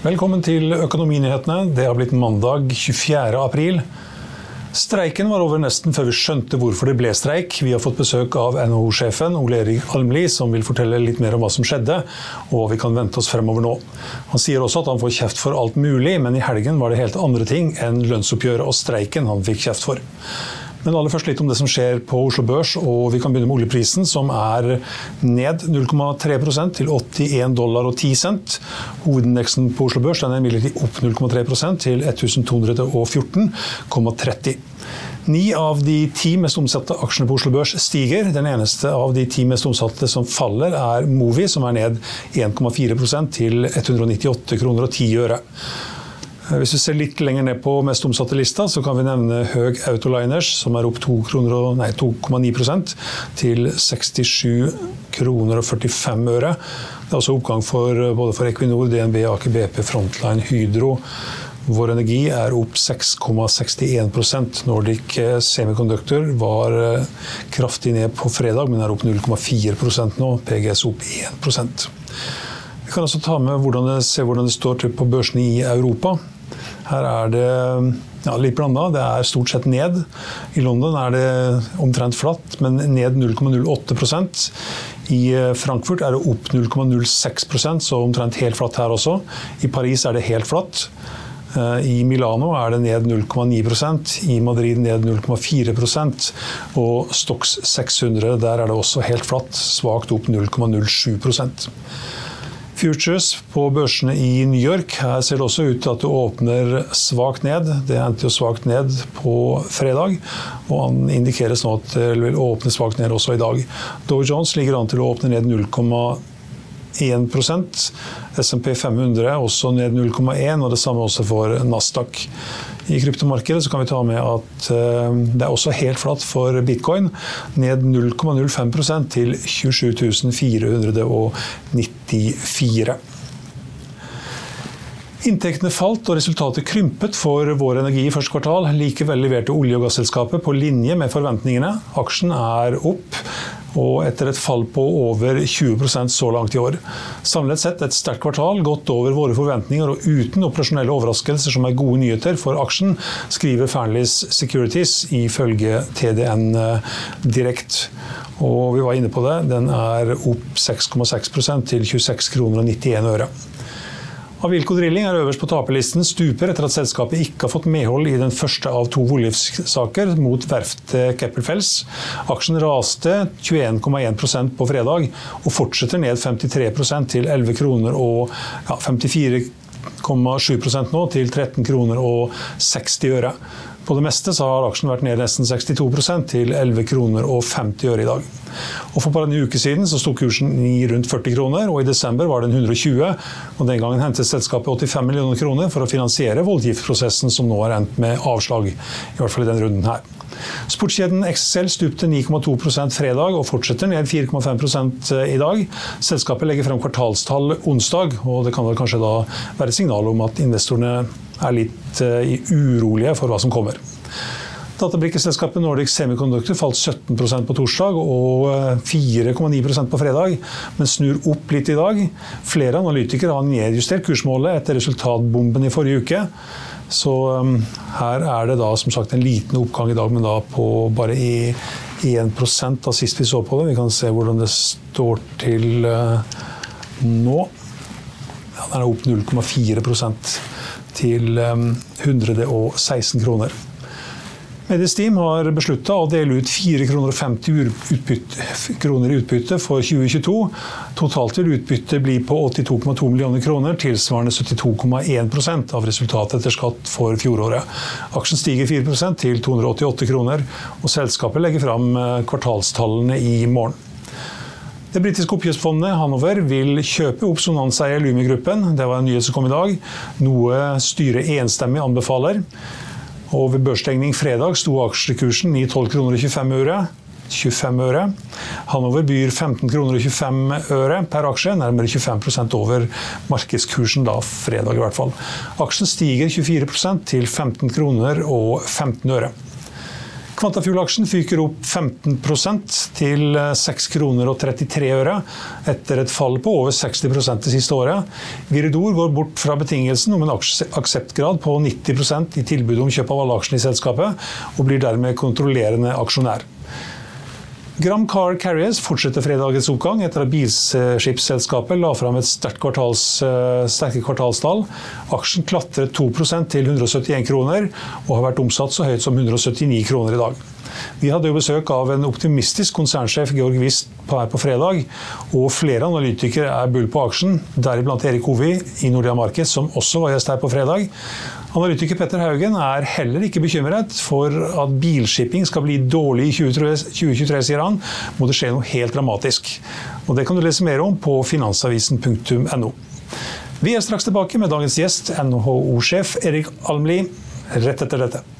Velkommen til Økonominyhetene. Det har blitt mandag 24. april. Streiken var over nesten før vi skjønte hvorfor det ble streik. Vi har fått besøk av NHO-sjefen Ole Erik Almli, som vil fortelle litt mer om hva som skjedde, og hva vi kan vente oss fremover nå. Han sier også at han får kjeft for alt mulig, men i helgen var det helt andre ting enn lønnsoppgjøret og streiken han fikk kjeft for. Men aller først litt om det som skjer på Oslo Børs, og vi kan begynne med oljeprisen, som er ned 0,3% til 81 dollar og 10 cent. Hovedindeksen på Oslo Børs den er imidlertid opp 0,3% til 1214,30. Ni av de ti mest omsatte aksjene på Oslo Børs stiger. Den eneste av de ti mest omsatte som faller, er Movi, som er ned 1,4% til 198 kroner og 10 øre. Hvis vi ser litt lenger ned på mest omsatte lista, så kan vi nevne Høg Autoliners, som er opp 2,9% til 67 kroner og 45 øre. Det er også oppgang for, både for Equinor, DNB, Aker BP, Frontline, Hydro. Vår Energi er opp 6,61% Nordic Semiconductor var kraftig ned på fredag, men er opp 0,4% nå. PGS opp 1% Vi kan også ta med hvordan det, se hvordan det står til på børsene i Europa. Her er det ja, litt blanda. Det er stort sett ned. I London er det omtrent flatt, men ned 0,08% I Frankfurt er det opp 0,06% så omtrent helt flatt her også. I Paris er det helt flatt. I Milano er det ned 0,9% i Madrid ned 0,4% og Stox 600 der er det også helt flatt, svakt opp 0,07 Futures på børsene i New York. Her ser det også ut til at det åpner svakt ned. Det endte jo svakt ned på fredag, og han indikeres nå at det vil åpne svakt ned også i dag. Dow Jones ligger an til å åpne ned 0,1 SMP 500 også ned 0,1 og det samme også for Nasdaq. I kryptomarkedet så kan vi ta med at det er også helt flatt for bitcoin. Ned 0,05 til 27 494. Inntektene falt og resultatet krympet for Vår Energi i første kvartal. Likevel leverte olje- og gasselskapet på linje med forventningene. Aksjen er opp, og etter et fall på over 20% så langt i år. Samlet sett et sterkt kvartal, godt over våre forventninger og uten operasjonelle overraskelser som er gode nyheter for aksjen, skriver Fearnleys Securities ifølge TDN Direkt. Og vi var inne på det, den er opp 6,6 til 26 kroner og 91 øre. Avilco Drilling er øverst på taperlisten, stuper etter at selskapet ikke har fått medhold i den første av to voldgiftssaker mot verftet Keppelfels. Aksjen raste 21,1% på fredag, og fortsetter ned 53% til 11 kroner og ja, 54,7% nå, til 13 kroner og 60 øre. På det meste så har aksjen vært ned nesten 62% til 11 kroner og 50 øre i dag. Og For bare en uke siden så sto kursen i rundt 40 kroner, og i desember var den 120. og Den gangen hentet selskapet 85 millioner kroner for å finansiere voldgiftprosessen som nå har endt med avslag. I hvert fall i denne runden her. Sportskjeden XXL stupte 9,2% fredag og fortsetter ned 4,5 i dag. Selskapet legger frem kvartalstall onsdag, og det kan vel kanskje da være et signal om at investorene er litt urolige for hva som kommer. Databrikkeselskapet Nordic Semiconductor falt 17% på torsdag og 4,9% på fredag, men snur opp litt i dag. Flere analytikere har nedjustert kursmålet etter resultatbomben i forrige uke. Så um, her er det da som sagt en liten oppgang i dag, men da på bare i 1% av sist vi så på det. Vi kan se hvordan det står til uh, nå. Ja, den er opp 0,4% til um, 116 kroner. Medistim har beslutta å dele ut 4,50 kroner i utbytte for 2022. Totalt vil utbyttet bli på 82,2 millioner kroner, tilsvarende 72,1% av resultatet etter skatt for fjoråret. Aksjen stiger 4% til 288 kroner, og selskapet legger fram eh, kvartalstallene i morgen. Det britiske oppkjøpsfondet Hanover vil kjøpe opp Sonanza Lumi-gruppen. Det var en nyhet som kom i dag, noe styret enstemmig anbefaler. Og ved børsstengning fredag sto aksjekursen i 12 kroner og 25 øre. 25 øre. Hanover byr 15 kroner og 25 øre per aksje, nærmere 25% over markedskursen da fredag i hvert fall. Aksjen stiger 24% til 15 kroner og 15 øre. Kvantafjord-aksjen fyker opp 15% til 6 kroner og 33 øre, etter et fall på over 60 det siste året. Viridor går bort fra betingelsen om en akseptgrad på 90% i tilbudet om kjøp av alle aksjene i selskapet, og blir dermed kontrollerende aksjonær. Gram Car Carriers fortsetter fredagens oppgang etter at bilskipsselskapet la fram et kvartals, eh, sterke kvartalstall. Aksjen klatret 2% til 171 kroner, og har vært omsatt så høyt som 179 kroner i dag. Vi hadde jo besøk av en optimistisk konsernsjef, Georg Wist, her på fredag. Og flere analytikere er bull på aksjen, deriblant Erik Hovi i Nordea Markets, som også var gjest her på fredag. Analytiker Petter Haugen er heller ikke bekymret for at bilshipping skal bli dårlig i 2023, sier han. Må det skje noe helt dramatisk. Og Det kan du lese mer om på finansavisen.no. Vi er straks tilbake med dagens gjest, NHO-sjef Erik Almli, rett etter dette.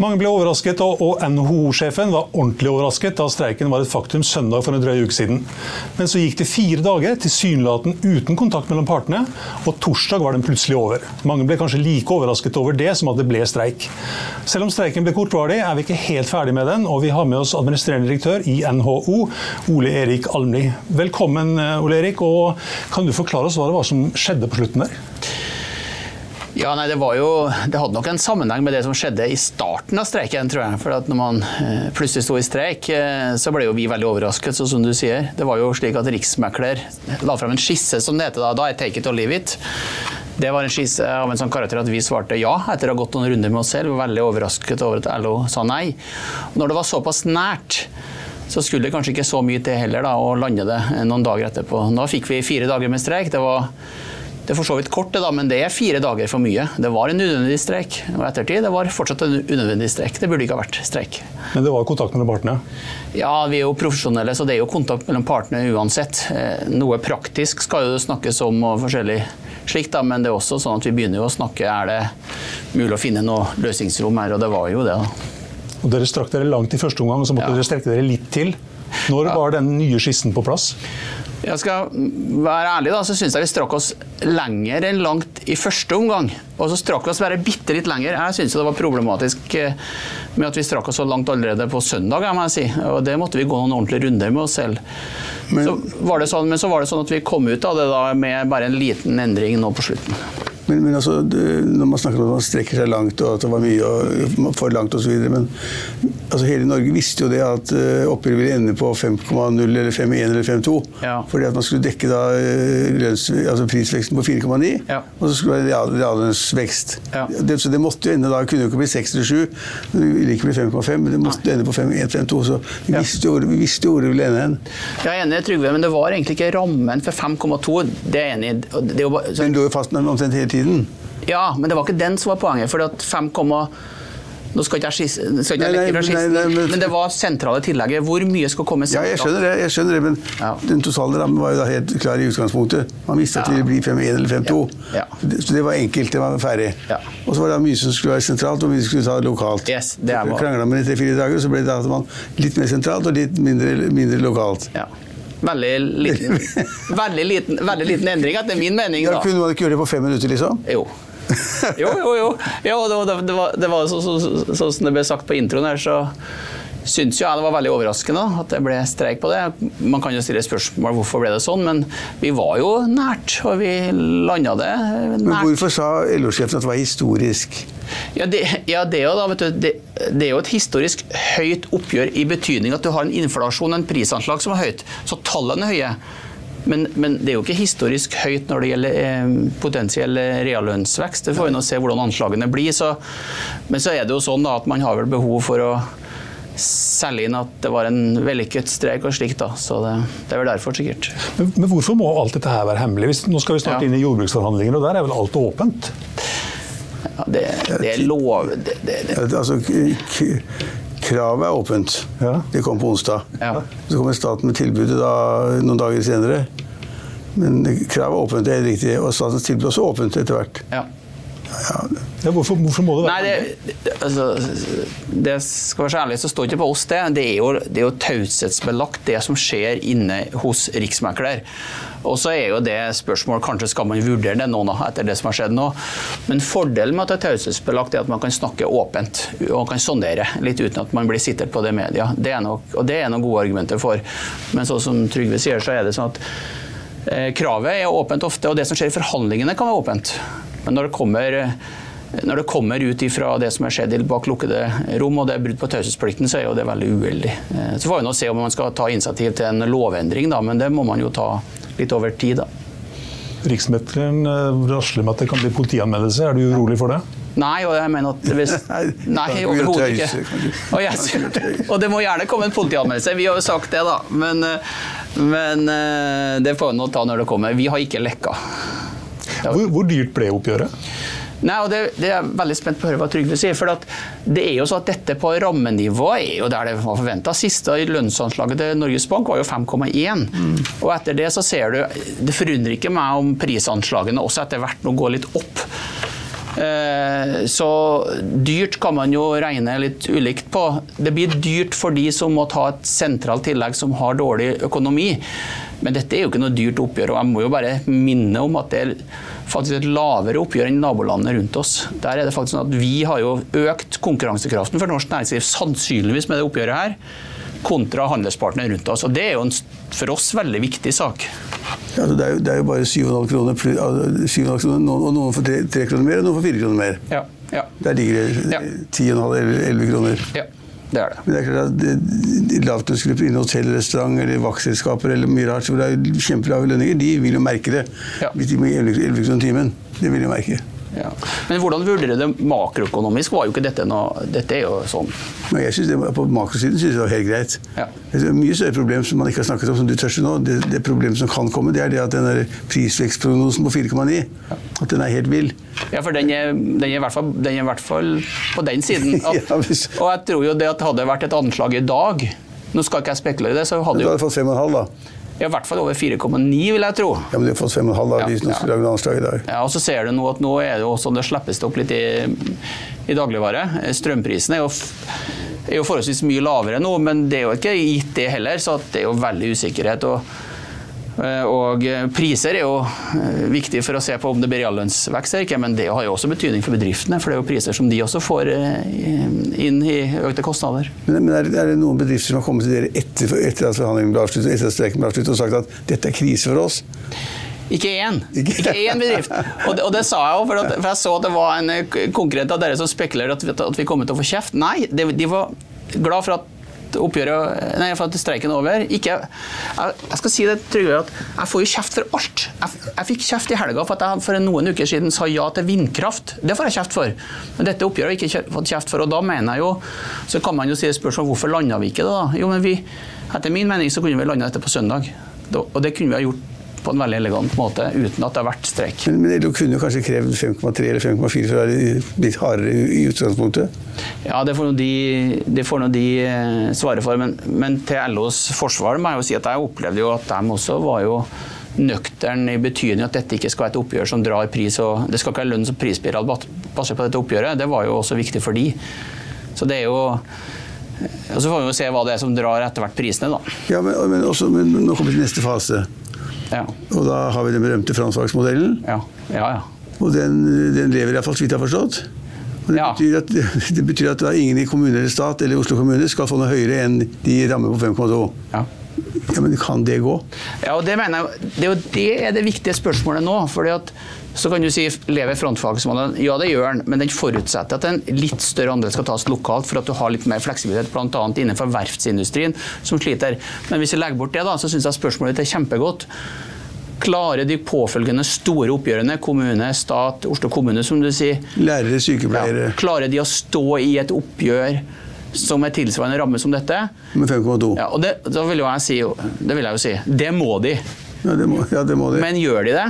Mange ble overrasket, og NHO-sjefen var ordentlig overrasket da streiken var et faktum søndag for en drøy uke siden. Men så gikk det fire dager, tilsynelatende uten kontakt mellom partene, og torsdag var den plutselig over. Mange ble kanskje like overrasket over det som at det ble streik. Selv om streiken ble kortvarig, er vi ikke helt ferdig med den, og vi har med oss administrerende direktør i NHO, Ole Erik Almli. Velkommen, Ole Erik, og kan du forklare oss hva det var som skjedde på slutten der? Ja, nei, det, jo, det hadde nok en sammenheng med det som skjedde i starten av streiken, tror jeg. For når man eh, plutselig sto i streik, eh, så ble jo vi veldig overrasket, så som du sier. Det var jo slik at Riksmekler la frem en skisse, som det heter da. Da er 'take it or leave it'. Det var en skisse av en sånn karakter at vi svarte ja, etter å ha gått noen runder med oss selv. Var Veldig overrasket over at LO sa nei. Når det var såpass nært, så skulle det kanskje ikke så mye til heller da, å lande det noen dager etterpå. Nå fikk vi fire dager med streik. Det var det er for så vidt kort, det da, men det er fire dager for mye. Det var en unødvendig streik. Og ettertid det var fortsatt en unødvendig streik. Det burde ikke ha vært streik. Men det var kontakt mellom partene? Ja, vi er jo profesjonelle, så det er jo kontakt mellom partene uansett. Eh, noe praktisk skal jo snakkes om og forskjellig slikt, da, men det er også sånn at vi begynner jo å snakke er det mulig å finne noe løsningsrom her, og det var jo det. da. Og Dere strakk dere langt i første omgang, og så måtte ja. dere strekke dere litt til. Når var den nye skissen på plass? Jeg skal være ærlig, da, så syns jeg vi strakk oss lenger enn langt i første omgang. Og så strakk vi oss bare bitte litt lenger. Jeg syns det var problematisk eh, med at vi strakk oss så langt allerede på søndag, jeg må jeg si. Og det måtte vi gå noen ordentlige runder med oss selv. Men så, var det sånn, men så var det sånn at vi kom ut av det da med bare en liten endring nå på slutten. Men, men altså, det, når man snakker om at man strekker seg langt, og at det var mye for langt osv. Men altså, hele Norge visste jo det at uh, oppgjøret ville ende på 5,0 eller 5,1 eller 5,2. Ja. Fordi at man skulle dekke da uh, lønns, altså prisveksten på 4,9, ja. og så skulle det være reallønnsvekst. Ja. Det, så det måtte jo ende da, kunne jo ikke bli 6 eller 7, det ville ikke bli 5,5, men det måtte ende på 5,1-5,2. Så vi visste jo vi visste hvor det ville ende hen. Jeg er enig, Trygve, men det var egentlig ikke rammen for 5,2. Det er jeg enig i. Den lå jo fast omtrent hele tiden tiden. Ja, men det var ikke den som var poenget. for at 5, nå skal ikke jeg, jeg lekke fra skisten, men, men, det var sentrale tillegget. Hvor mye skal komme sentralt? Ja, jeg skjønner det, jeg skjønner det men ja. den totale rammen var jo da helt klar i utgangspunktet. Man visste at det ville bli 5-1 eller 5-2. Ja. Så det var enkelt, det var ferdig. Og så var det mye som skulle være sentralt, og mye som skulle ta lokalt. Yes, det er Krangla man i tre-fire dager, så ble det at man litt mer sentralt og litt mindre, mindre lokalt. Ja. Veldig liten, veldig, liten, veldig liten, endring, etter min mening. Da. Ja, kunne man ikke gjøre det på fem minutter, liksom? Jo. Jo, jo, jo. jo det, det, var, det var så, så, så, så, som det ble sagt på introen her, så syns jeg det var veldig overraskende at det ble streik på det. Man kan jo stille spørsmål hvorfor ble det sånn, men vi var jo nært, og vi landa det nært. Men hvorfor sa LO-sjefen at det var historisk? Ja, det, ja, det, er jo, da, du, det, det, er jo et historisk høyt oppgjør i betydning at du har en inflasjon, en prisanslag som er høyt. Så tallene er høye. Men, men, det er jo ikke historisk høyt når det gjelder eh, potensiell reallønnsvekst. Det får vi nå se hvordan anslagene blir. Så, men så er det jo sånn da, at man har vel behov for å selge inn at det var en vellykket streik og slikt. da, så det, det, er vel derfor, sikkert. Men, men, hvorfor må alt dette her være hemmelig? Hvis, nå skal vi snart ja. inn i jordbruksforhandlinger, og der er vel alt åpent? Ja, det, det er lov... Det, altså, kravet er åpent. Ja. Det kom på onsdag. Ja. Så kommer staten med tilbudet da, noen dager senere. Men kravet er åpent, det er riktig. Og statens tilbud er også åpent etter hvert. Ja. Hvorfor, hvorfor, må det være Nei, det, altså, det skal være så ærlig, så står ikke på oss det. Det er jo, det er jo taushetsbelagt, det som skjer inne hos Riksmekler. Og så er jo det spørsmål Kanskje skal man vurdere det nå, etter det som har skjedd nå. Men fordelen med at det er taushetsbelagt, er at man kan snakke åpent og kan sondere litt uten at man blir sittet på det i media. Det nok, og det er noen gode argumenter for. Men sånn som Trygve sier, så er det sånn at eh, kravet er åpent ofte, og det som skjer i forhandlingene kan være åpent. Men når det kommer, når det kommer ut ifra det som har skjedd bak lukkede rom, og det er brudd på taushetsplikten, så er jo det veldig uheldig. Eh, så får vi nå se om man skal ta initiativ til en lovendring, da, men det må man jo ta litt over tid. da. Riksmekleren eh, rasler med at det kan bli politianmeldelse. Er du urolig for det? Nei, og jeg mener at hvis Nei, overhodet ikke. Og, jeg, og, det må gjerne komme en politianmeldelse. Vi har jo sagt det, da. Men, eh, men det får vi nå ta når det kommer. Vi har ikke lekka. Hvor, hvor dyrt ble oppgjøret? Nei, og det, det, er veldig spent på å høre hva Trygve sier. for det er jo så at Dette på rammenivå er jo der det var forventa. Siste lønnsanslaget til Norges Bank var jo 5,1. Mm. Og etter det så ser du Det forundrer ikke meg om prisanslagene også etter hvert nå går litt opp. Eh, så dyrt kan man jo regne litt ulikt på. Det blir dyrt for de som må ta et sentralt tillegg som har dårlig økonomi. Men dette er jo ikke noe dyrt oppgjør, og jeg må jo bare minne om at det er faktisk et lavere oppgjør enn nabolandene rundt oss. Der er det faktisk sånn at Vi har jo økt konkurransekraften for norsk næringsliv sannsynligvis med det oppgjøret her, kontra handelspartnere rundt oss. Og Det er jo en, for oss veldig viktig sak. Ja, det, er jo, det, er jo, bare 7,5 kroner, kroner, og noen får 3, 3 kroner mer, og noen får 4 kroner mer. Ja, ja. Der ligger det 10,5 eller 11 kroner. Ja. Det er det. Men det er klart at Lavtlønnsgrupper innen hotell, restaurant eller vaktselskaper eller mye rart, hvor det er kjempelave lønninger, de vil jo merke det. Ja. Hvis de må 11 kroner timen. Det vil de merke. Ja. Men hvordan vurderer du det makroøkonomisk? Var jo ikke dette noe Dette er jo sånn Men jeg synes det, På makrosiden synes jeg det var helt greit. Ja. Det er mye større problem som man ikke har snakket om, som du tørster nå. Det, det problemet som kan komme, det er det at den prisvekstprognosen på 4,9 ja. at den er helt vill. Ja, for den er, den er, i, hvert fall, den er i hvert fall på den siden. At, hvis... Og jeg tror jo det at hadde vært et anslag i dag Nå skal ikke jeg spekulere i det, så hadde jo Du hadde fått 5,5 da? Ja, I hvert fall over 4,9, vil jeg tro. Ja, Men Du har fått 5,5 av hvis ja, ja. lage anslag i dag. Ja, og så ser du nå at nå er det sånn det slippes opp litt i, i dagligvare. Strømprisene er jo, er jo forholdsvis mye lavere nå, men det er jo ikke gitt det heller, så det er jo veldig usikkerhet. og og priser er jo eh, viktig for å se på om det blir reallønnsvekst eller ikke, men det har jo også betydning for bedriftene. For det er jo priser som de også får eh, inn i økte kostnader. Men, men er, det noen bedrifter som har kommet til dere etter, etter at forhandlingene ble avsluttet, etter at streiken ble avsluttet og sagt at dette er krise for oss? Ikke én. Ikke én bedrift. Og det, og det, sa jeg jo, for, for, jeg så at det var en konkurrent av dere som spekulerte at, at vi kom til å få kjeft. Nei, det, de var glad for at oppgjøret Nei, for at streiken er over. Ikke, jeg, jeg, skal si det, tryggere at jeg får jo kjeft for alt. Jeg, jeg fikk kjeft i helga for at jeg for noen uker siden sa ja til vindkraft. Det får jeg kjeft for. Men dette oppgjøret har jeg ikke fått kjeft for. Og da mener jeg jo Så kan man jo si spørsmål hvorfor landa vi ikke det, da? Jo, men vi Etter min mening så kunne vi landa dette på søndag. Og det kunne vi ha gjort på en veldig elegant måte uten at det har vært streik. Men, men LO kunne jo kanskje krevd 5,3 eller 5,4 for å være litt hardere i utgangspunktet? Ja, det får nå de, det får de eh, svare for. Men, men, til LOs forsvar må jeg jo si at jeg opplevde jo at de også var jo nøktern i betydning at dette ikke skal være et oppgjør som drar pris. og Det skal ikke være lønns- og prisspiral basert på dette oppgjøret. Det var jo også viktig for de. Så det er jo og Så får vi jo se hva det er som drar etter hvert prisene, da. Ja, men, men, også, men nå kommer vi til neste fase. Ja. Og da har vi den berømte fransvaksmodellen. Ja. Ja, ja. Og den, den lever iallfall så vidt jeg har forstått. Og det, betyr at, det betyr at ingen i kommune eller stat eller Oslo kommune skal få noe høyere enn de rammer på 5,2. Ja. ja, Men kan det gå? Ja, og Det mener jeg, det er det er det viktige spørsmålet nå. fordi at så kan du si lever frontfagsmodellen? Ja, det gjør den, men den forutsetter at en litt større andel skal tas lokalt for at du har litt mer fleksibilitet, bl.a. innenfor verftsindustrien, som sliter. Men hvis vi legger bort det, da, så syns jeg spørsmålet ditt er kjempegodt. Klarer de påfølgende store oppgjørene, kommune, stat, Oslo kommune, som du sier Lærere, sykepleiere ja, Klarer de å stå i et oppgjør som er tilsvarende ramme som dette? Med 5,2. Ja, og det, vil jeg si, det vil jeg jo si. Det må de. Ja, det må, ja, det må de. Men gjør de det?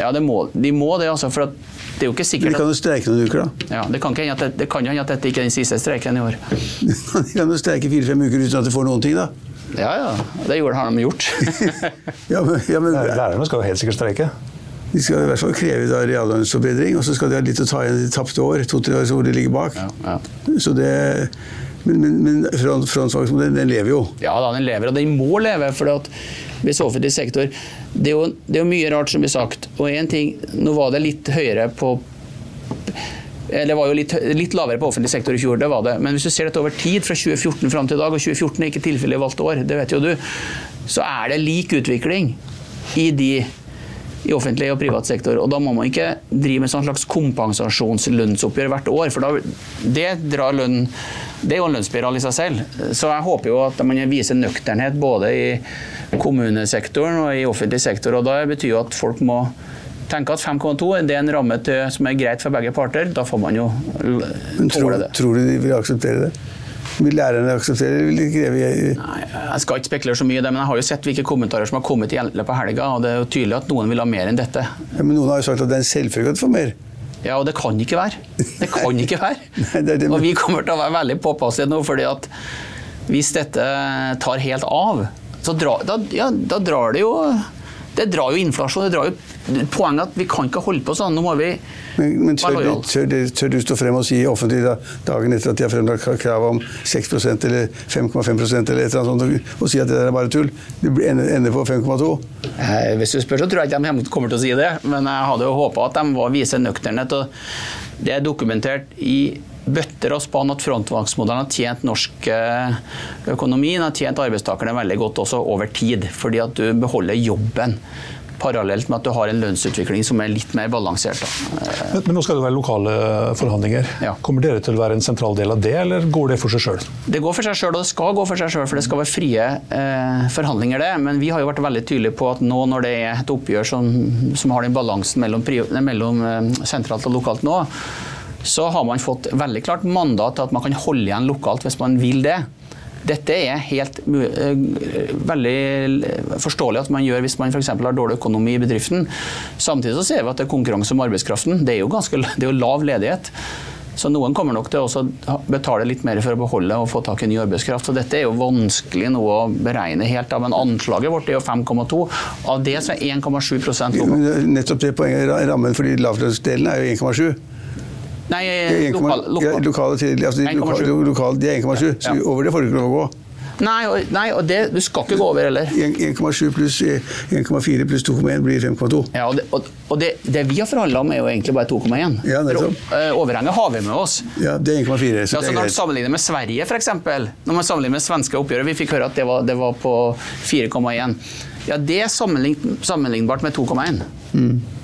Ja, det må, de må det, altså. For det er jo ikke sikkert De kan jo streike noen uker, da. Ja, Det kan ikke hende at, det, det kan hende at dette ikke er den siste streiken i år. de kan jo streike fire-fem uker uten at de får noen ting, da. Ja, ja. Det har de gjort. ja, men, ja, men, Lærerne skal jo helt sikkert streike. De skal i hvert fall kreve reallønnsforbedring, og så skal de ha litt å ta igjen de tapte år. To-tre år hvor de ligger bak. Ja, ja. Så det men, men, men frontfagsmodellen den lever jo. Ja, da, den lever, og den må leve. for at hvis offentlig sektor det er, jo, det er jo mye rart som blir sagt. Og en ting, Nå var det litt høyere på eller var jo litt, litt, lavere på offentlig sektor i fjor, det var det. Men hvis du ser dette over tid, fra 2014 fram til i dag, og 2014 er ikke tilfeldig valgt år, det vet jo du, så er det lik utvikling i de i offentlig og privat sektor. Og da må man ikke drive med sånn slags kompensasjonslønnsoppgjør hvert år, for da, det drar lønn Det er jo en lønnsspiral i seg selv. Så jeg håper jo at man viser nøkternhet både i kommunesektoren og i offentlig sektor. og da betyr jo at folk må tenke at 5,2 er en ramme til, som er greit for begge parter. Da får man jo tåle det. Tror du de vil akseptere det? Vil lærerne akseptere det? Vil de kreve Nei, Jeg skal ikke spekulere så mye i det, men jeg har jo sett hvilke kommentarer som har kommet i løpet av helga, og det er jo tydelig at noen vil ha mer enn dette. Ja, men noen har jo sagt at det er en selvfølge at du får mer. Ja, og det kan ikke være. Det kan ikke være. Nei, det det. Og vi kommer til å være veldig påpasselige nå, fordi at hvis dette tar helt av, så dra, da, ja, da drar det jo Det drar jo inflasjon. det drar jo Poenget at vi kan ikke holde på sånn. Nå må vi men, men tør, du, tør, tør, du stå frem og si offentlig da, dagen etter at de har fremlagt krav om 6% eller 5,5% eller et eller annet sånt, og si at det der er bare tull? Det ender på 5,2? Eh, hvis du spør, så tror jeg ikke de kommer til å si det. Men jeg hadde jo håpa at de var vise nøkternhet. Det er dokumentert i bøtter og spann at frontfagsmodellen har tjent norsk eh, økonomi, har tjent arbeidstakerne veldig godt også over tid. Fordi at du beholder jobben parallelt med at du har en lønnsutvikling som er litt mer balansert. Men, men, nå skal det være lokale forhandlinger. Ja. Kommer dere til å være en sentral del av det, eller går det for seg sjøl? Det går for seg sjøl, og det skal gå for seg sjøl, for det skal være frie eh, forhandlinger, det. Men vi har jo vært veldig tydelige på at nå når det er et oppgjør som, som har den balansen mellom, mellom eh, sentralt og lokalt nå, så har man fått veldig klart mandat til at man kan holde igjen lokalt hvis man vil det. Dette er helt uh, veldig forståelig at man gjør hvis man f.eks. har dårlig økonomi i bedriften. Samtidig så ser vi at det er konkurranse om arbeidskraften. Det er jo, ganske, det er jo lav ledighet. Så noen kommer nok til å betale litt mer for å beholde og få tak i ny arbeidskraft. Så dette er jo vanskelig noe å beregne helt av, men anslaget vårt er jo 5,2. Av det så er 1,7 lokalt. Nettopp det poenget, rammen for de lavlønnsdelene er jo 1,7. Nei, lokal, lokal. lokale til, altså, lokal, de er 1,7, så over det får du ikke lov å gå. Nei, og, nei, og det, du skal ikke gå over heller. 1,7 pluss 1,4 pluss 2,1 blir 5,2. Ja, og, det, og, og det, det, vi har forhandla om, er jo egentlig bare 2,1. Ja, uh, overhenget har vi med oss. Ja, det er 1,4. Så altså, når man sammenligner med Sverige, f.eks., når man sammenligner med svenske oppgjøret Vi fikk høre at det var, det var på 4,1. Ja, det er sammenlignbart med 2,1. Mm.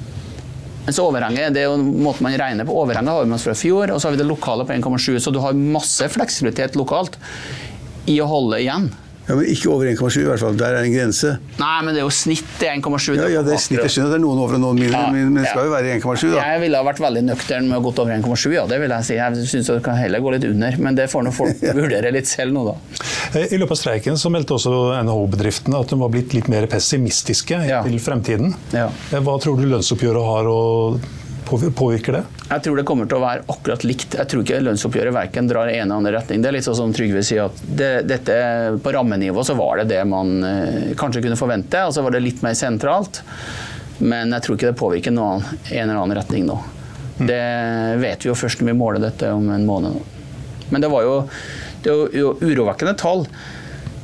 Mens overhenget det er jo måten man regner på. Overhenget har vi fra fjor, og så har vi det lokale på 1,7. Så du har masse fleksibilitet lokalt i å holde igjen. Ja, Men ikke over 1,7 i hvert fall. Der er en grense. Nei, men det er jo snitt i 1,7. Ja, ja, det er snitt. Jeg skjønner at det er noen over og noen mindre, ja, men det skal jo være 1,7. da. Jeg ville ha vært veldig nøktern med å gått over 1,7, ja, det vil jeg si. Jeg syns det kan heller gå litt under, men det får nå folk vurdere litt selv nå, da. Eh, I løpet av streiken så meldte også NHO-bedriftene at de var blitt litt mer pessimistiske ja. til fremtiden. Ja. Eh, hva tror du lønnsoppgjøret har å Påvirker det? Jeg tror det kommer til å være akkurat likt. Jeg tror ikke lønnsoppgjøret verken drar i en eller annen retning. Det er litt sånn som Trygve sier at det, dette, På rammenivå så var det det man eh, kanskje kunne forvente, og så var det litt mer sentralt. Men jeg tror ikke det påvirker noen, en eller annen retning nå. Mm. Det vet vi jo først når vi måler dette om en måned. Men det var jo, det var jo urovekkende tall.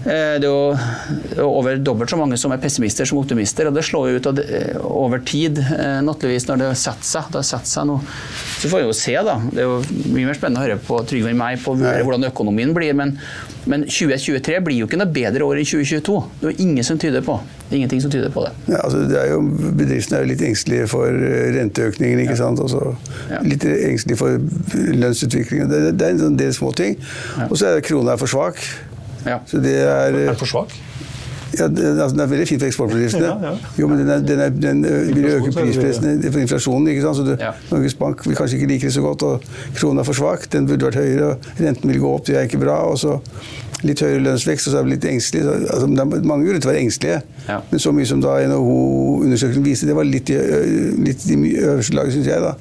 Eh, det er jo over dobbelt så mange som er pessimister som optimister. og Det slår jo ut eh, over tid, eh, naturligvis, når det setter seg. Det setter seg noe. Så får vi jo se, da. Det er jo mye mer spennende å høre på Trygve enn meg på hvordan økonomien blir. Men, men 2023 blir jo ikke noe bedre år enn 2022. Det er jo ingen som tyder på ingenting som tyder på det. Ja, altså det er jo, bedriftene er jo litt engstelige for renteøkningen. ikke ja. sant? Også ja. Litt engstelige for lønnsutviklingen. Det, det er en sånn del småting. Ja. Og så er krona for svak. Ja. Så det er, er for svak? Ja, den, altså, den er veldig fin for eksportbedriftene. Ja, ja. Jo, men den, er, den, er, den vil øke prispressene for inflasjonen. ikke sant? Så det, Norges Bank vil kanskje ikke like det så godt, og kronen er for svak. Den burde vært høyere, og renten vil gå opp, det er ikke bra. og så litt høyere lønnsvekst, og så er vi litt engstelige. Altså, det er mange grunner til å være engstelige, ja. men så mye som da NHO-undersøkelsen viste, det var litt i, litt i øverste laget, syns jeg. da.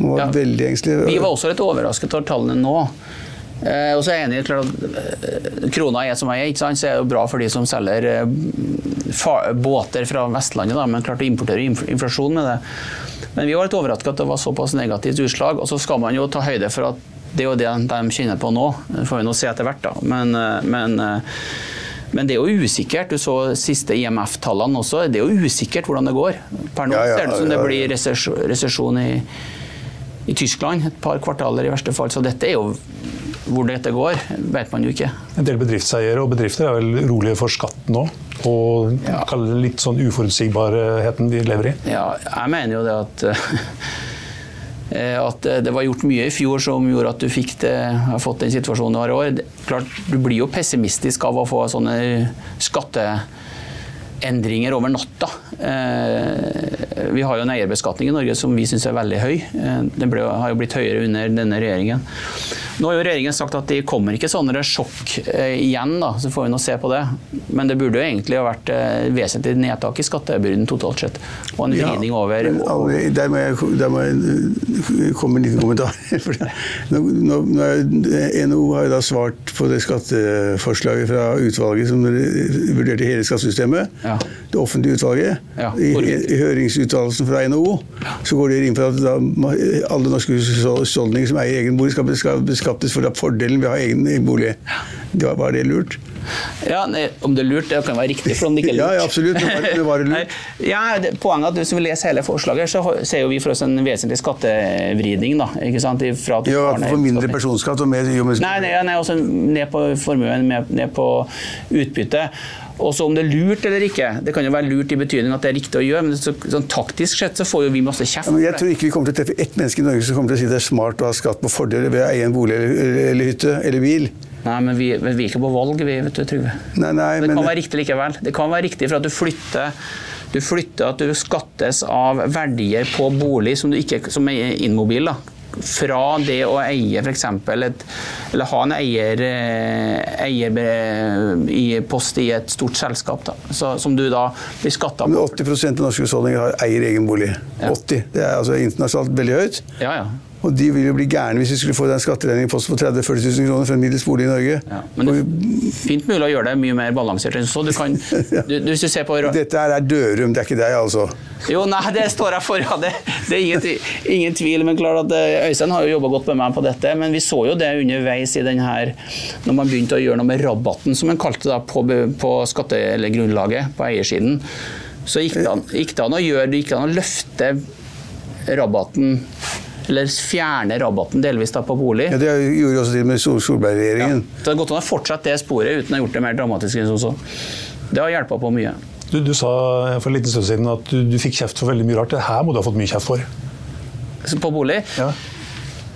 Man var ja. veldig engstelig. Vi var også litt overrasket over tallene nå. Eh, og så er jeg enig klart at eh, Krona er som den er, så er det bra for de som selger eh, båter fra Vestlandet, da, men klart å importere inflasjon med det. Men vi var litt overrasket at det var såpass negativt utslag. Og så skal man jo ta høyde for at det er jo det de kjenner på nå. Det får vi nå se etter hvert, da. Men, men, men, det er jo usikkert. Du så siste IMF-tallene også. Det er jo usikkert hvordan det går. Per nå ja, ja, ser det ut som det blir resesjon i, i Tyskland et par kvartaler i verste fall. Så dette er jo hvor dette går, vet man jo ikke. En del bedriftseiere og bedrifter er vel rolige for skatten nå? Og ja. litt sånn uforutsigbarheten vi lever i? Ja, jeg mener jo det at eh, at det var gjort mye i fjor som gjorde at du fikk det, har fått den situasjonen du har i år. Klart, Du blir jo pessimistisk av å få sånne skatteendringer over natta. Eh, vi har jo en eierbeskatning i Norge som vi syns er veldig høy. Den ble, har jo blitt høyere under denne regjeringen. Nå har jo regjeringen sagt at de kommer ikke sånne sjokk eh, igjen, da, så får vi nå se på det. Men det burde jo egentlig ha vært eh, vesentlig nedtak i skattebyrden totalt sett. Og en vridning ja, over og... der, må jeg, der må jeg komme med en liten kommentar. nå, nå, NHO har jo da svart på det skatteforslaget fra utvalget som vurderte hele skattesystemet. Ja. Det offentlige utvalget. Ja, I, I høringsuttalelsen fra NHO så går de inn for at da, alle norske husholdninger som eier egen bolig, skal, beskattes for fordelen ved å ha egen bolig. Var det lurt? Ja, nei, Om det er lurt, det kan være riktig. for om det ikke er lurt. ja, absolutt. Det var, det lurt. ja, det, poenget er at Hvis vi leser hele forslaget, så ser vi for oss en vesentlig skattevridning. da, ikke sant? Fra ja, for mindre personskatt og mer Nei, nei, nei også ned på formuen, ned på utbytte. Også om det er lurt eller ikke. Det kan jo være lurt i betydning at det er riktig å gjøre, men så, sånn taktisk sett så får jo vi masse kjeft. Ja, jeg tror ikke vi kommer til å treffe ett menneske i Norge som kommer til å si det er smart å ha skatt på fordeler ved å eie en bolig eller, eller hytte eller bil. Nei, men vi, vi er ikke på valg, vi, vet du, Trygve. Nei, nei, det kan men... være riktig likevel. Det kan være riktig for at du flytter du flytter at du skattes av verdier på bolig som, du ikke, som er innmobil. da fra det å eie f.eks. eller ha en eier, eh, eier i post i et stort selskap, da, så, som du da blir skatta på. 80% av norske husholdninger eier egen bolig. Ja. 80. Det er altså internasjonalt veldig høyt. Ja, ja. Og de vil jo bli gærne hvis vi skulle få den skatteregningen på 30 000-40 000 kroner for en middels bolig i Norge. Ja, men det er fint mulig å gjøre det mye mer balansert enn så. Du kan, du, du på... Dette er Dørum, det er ikke deg, altså? Jo, nei, det står jeg for. Ja, det, det er ingen, ingen, tvil. Men klart at eh, Øystein har jo jobba godt med meg på dette. Men vi så jo det underveis i den her, når man begynte å gjøre noe med rabatten, som man kalte det på, på skattegrunnlaget på eiersiden. Så gikk det an, gikk det an å gjøre det gikk an å løfte rabatten eller fjerne rabatten delvis da på bolig. Ja, Det gjorde også til med Solberg-regjeringen. Ja, det har gått han har fortsatt det sporet uten å ha gjort det mer dramatisk. Også. Det har hjulpet på mye. Du, du, sa for en liten stund siden at du, du fikk kjeft for veldig mye rart. Det her må du ha fått mye kjeft for? På bolig? Ja.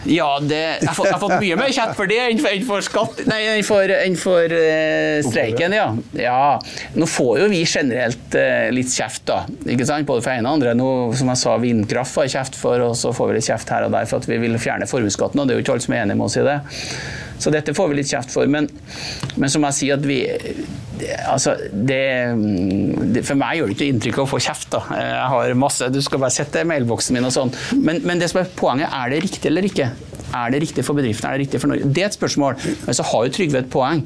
Ja, det, jeg, har fått, jeg, har fått, mye mer kjeft for det enn for, enn for, skatt, nei, enn for, enn for uh, streiken. Ja. ja. Nå får jo vi generelt uh, litt kjeft, da. Ikke sant? Både for ene og andre. Nå, som jeg sa, vindkraft får kjeft for, og så får vi litt kjeft her og der for at vi vil fjerne formuesskatten. Og det er jo ikke alle som er enige med oss i det. Så dette får vi litt kjeft for. Men, men som jeg sier, at vi Altså, det, det, for meg gjør det ikke inntrykk å få kjeft. da. Jeg har masse, Du skal bare sette mailboksen min og sånn. Men, men, det som er poenget, er det riktig eller ikke? Er det riktig for bedriften? Er det riktig for Norge? Det er et spørsmål. Men så har jo Trygve et poeng.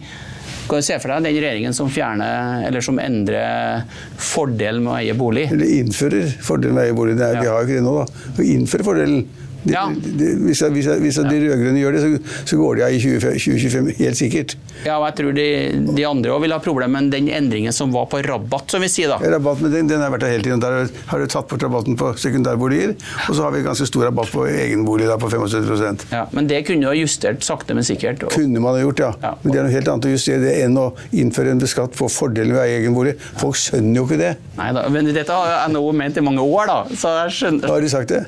Kan du se for deg den regjeringen som fjerner, eller som endrer fordelen med å eie bolig? Eller innfører fordelen med å eie bolig. Det er, ja. Vi har jo ikke det nå, da. Å innføre fordelen de, ja. de, hvis, hvis, hvis de rød-grønne gjør det, så, så, går de av i 2025, helt sikkert. Ja, og jeg tror de, de andre òg vil ha problemer med den endringen som var på rabatt, som vi sier da. Rabatt, men den, den har vært der hele tiden. Der har du tatt bort rabatten på sekundærboliger, og så har vi ganske stor rabatt på egenbolig da, på 75 Ja, Men det kunne du ha justert sakte, men sikkert. Og... Kunne man ha gjort, ja. ja. Men det er noe helt annet å justere det enn å innføre en beskatt på fordelen ved egenbolig. Folk skjønner jo ikke det. Nei da, men dette har NHO ment i mange år, da. Så jeg skjønner... Har de sagt det?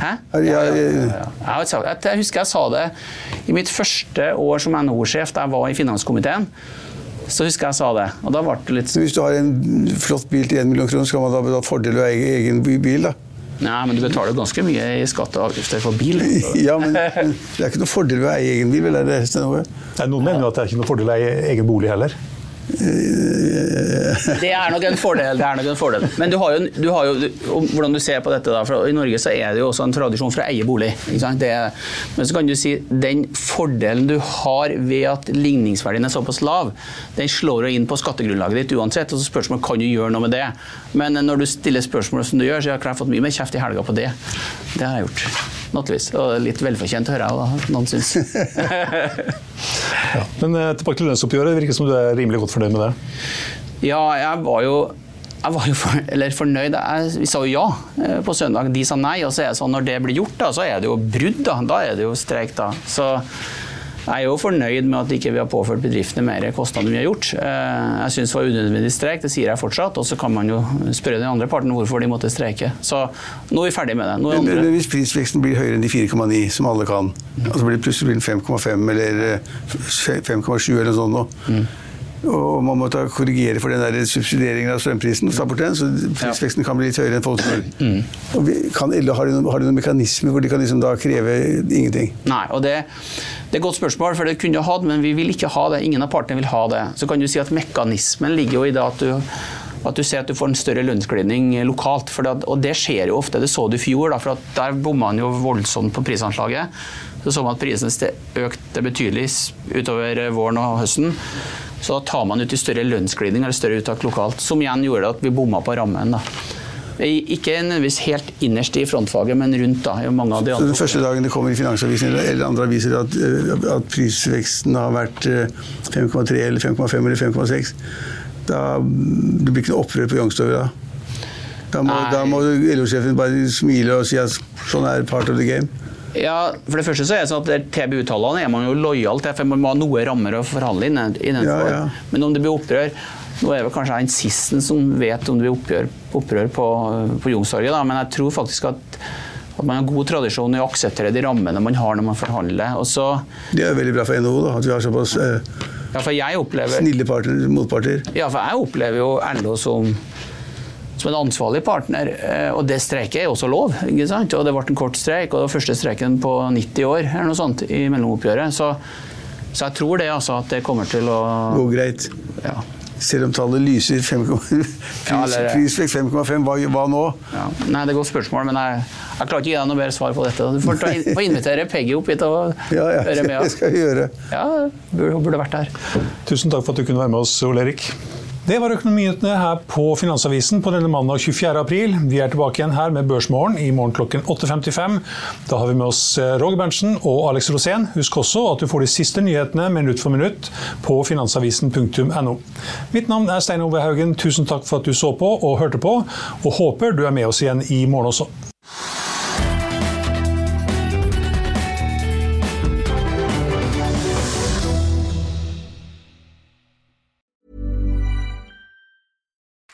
Hæ? Ja, ja, ja, jeg husker jeg sa det i mitt første år som NHO-sjef, da jeg var i finanskomiteen. Så husker jeg sa det. Og da ble det litt Hvis du har en flott bil til 1 million kroner, skal man da betale fordel av egen bil, da? Nei, men du betaler ganske mye i skatt og avgifter for bil. ja, men det er ikke noe fordel ved å eie egen bil, vel? Er det, Noen mener jo at det er ikke noe fordel å eie egen bolig heller. Det er nok en fordel. det nok en fordel. Men du har jo, du har jo hvordan du ser på dette da, for I Norge så er det jo også en tradisjon for å eie bolig. Er, men så kan du si den fordelen du har ved at ligningsverdien er såpass lav, den slår jo inn på skattegrunnlaget ditt uansett. og så spørsmålet kan du gjøre noe med det. Men når du stiller spørsmål som du gjør, så har jeg fått mye mer kjeft i helga på det. Det har jeg gjort. Naturligvis. Og litt velfortjent, hører jeg noen syns. ja. Men eh, tilbake til lønnsoppgjøret. Det virker som du er rimelig godt fornøyd med det? Ja, jeg var jo jeg var jo for, fornøyd. Jeg, vi sa jo ja eh, på søndag. De sa nei. Og så er det sånn når det blir gjort, da, så er det jo brudd. Da, da er det jo streik. da. Så jeg er jo fornøyd med at ikke vi ikke har påført bedriftene mer kostnader enn vi har gjort. Eh, jeg syns det var unødvendig streik, det sier jeg fortsatt. Og så kan man jo spørre den andre parten hvorfor de måtte streike. Så nå er vi ferdig med det. Men, men, hvis prisveksten blir høyere enn de 4,9, som alle kan, og så blir det plutselig 5,5 eller 5,7 eh, eller noe sånt nå, mm. Og man må ta korrigere for den der subsidieringen av strømprisen. den, Så prisveksten kan bli litt høyere enn folk tror. Mm. Og vi, kan har, de noen, har de noen mekanismer hvor de kan liksom da kreve ingenting? Nei, og det, det er et godt spørsmål, for det kunne du hatt, men vi vil ikke ha det. Ingen av partene vil ha det. Så kan du si at mekanismen ligger jo i det at du at du ser at du får en større lønnsglidning lokalt. Det, og det skjer jo ofte. Det så du i fjor, da, for der bomma man jo voldsomt på prisanslaget. Så så man at prisene økte betydelig utover våren og høsten. Så da tar man ut i større lønnsglidning eller større uttak lokalt, som igjen gjorde at vi bomma på rammen. da. Ikke nødvendigvis helt innerst i frontfaget, men rundt. da, mange av de andre. Den første dagen det kommer i Finansavisen eller andre aviser at, at prisveksten har vært 5,3 eh, eller 5,5 eller 5,6, da det blir ikke noe opprør på Youngstorget da? Da må, må LO-sjefen bare smile og si at sånn er part of the game. Ja, for det første så er det sånn at TBU-tallene er man jo lojal til, for man må ha noe rammer å forhandle innenfor. Ja, ja. Men om det blir opprør Nå er det kanskje en sisten som vet om det blir opprør, opprør på, på Youngstorget, men jeg tror faktisk at, at man har god tradisjon i å akseptere de rammene man har når man forhandler. Så, det er veldig bra for NHO da, at vi har såpass eh, ja, opplever, snille partner, motparter. Ja, for jeg opplever jo LO som som en ansvarlig partner. Eh, og det streiket er også lov. ikke sant? Og det ble en kort streik, og det var første streiken på 90 år eller noe sånt i mellomoppgjøret. Så, så jeg tror det altså at det kommer til å Gå greit. Ja. Selv om tallet lyser 5,5, prisvekst 5,5, hva, hva, nå? Ja. Nei, Det er et godt spørsmål, men jeg, jeg klarer ikke å gi deg noe bedre svar på dette. Du får, ta, får invitere Peggy opp hit og ja, ja, høre med. Ja, det skal jeg gjøre. Ja, Hun burde vært her. Tusen takk for at du kunne være med oss, Ole Erik. Det var økonominyhetene her på Finansavisen på denne mandag 24. april. Vi er tilbake igjen her med Børsmorgen i morgen klokken 8.55. Da har vi med oss eh, Roger Berntsen og Alex Rosén. Husk også at du får de siste nyhetene minutt for minutt på finansavisen.no. Mitt navn er Stein Ove Haugen. Tusen takk for at du så på og hørte på, og håper du er med oss igjen i morgen også.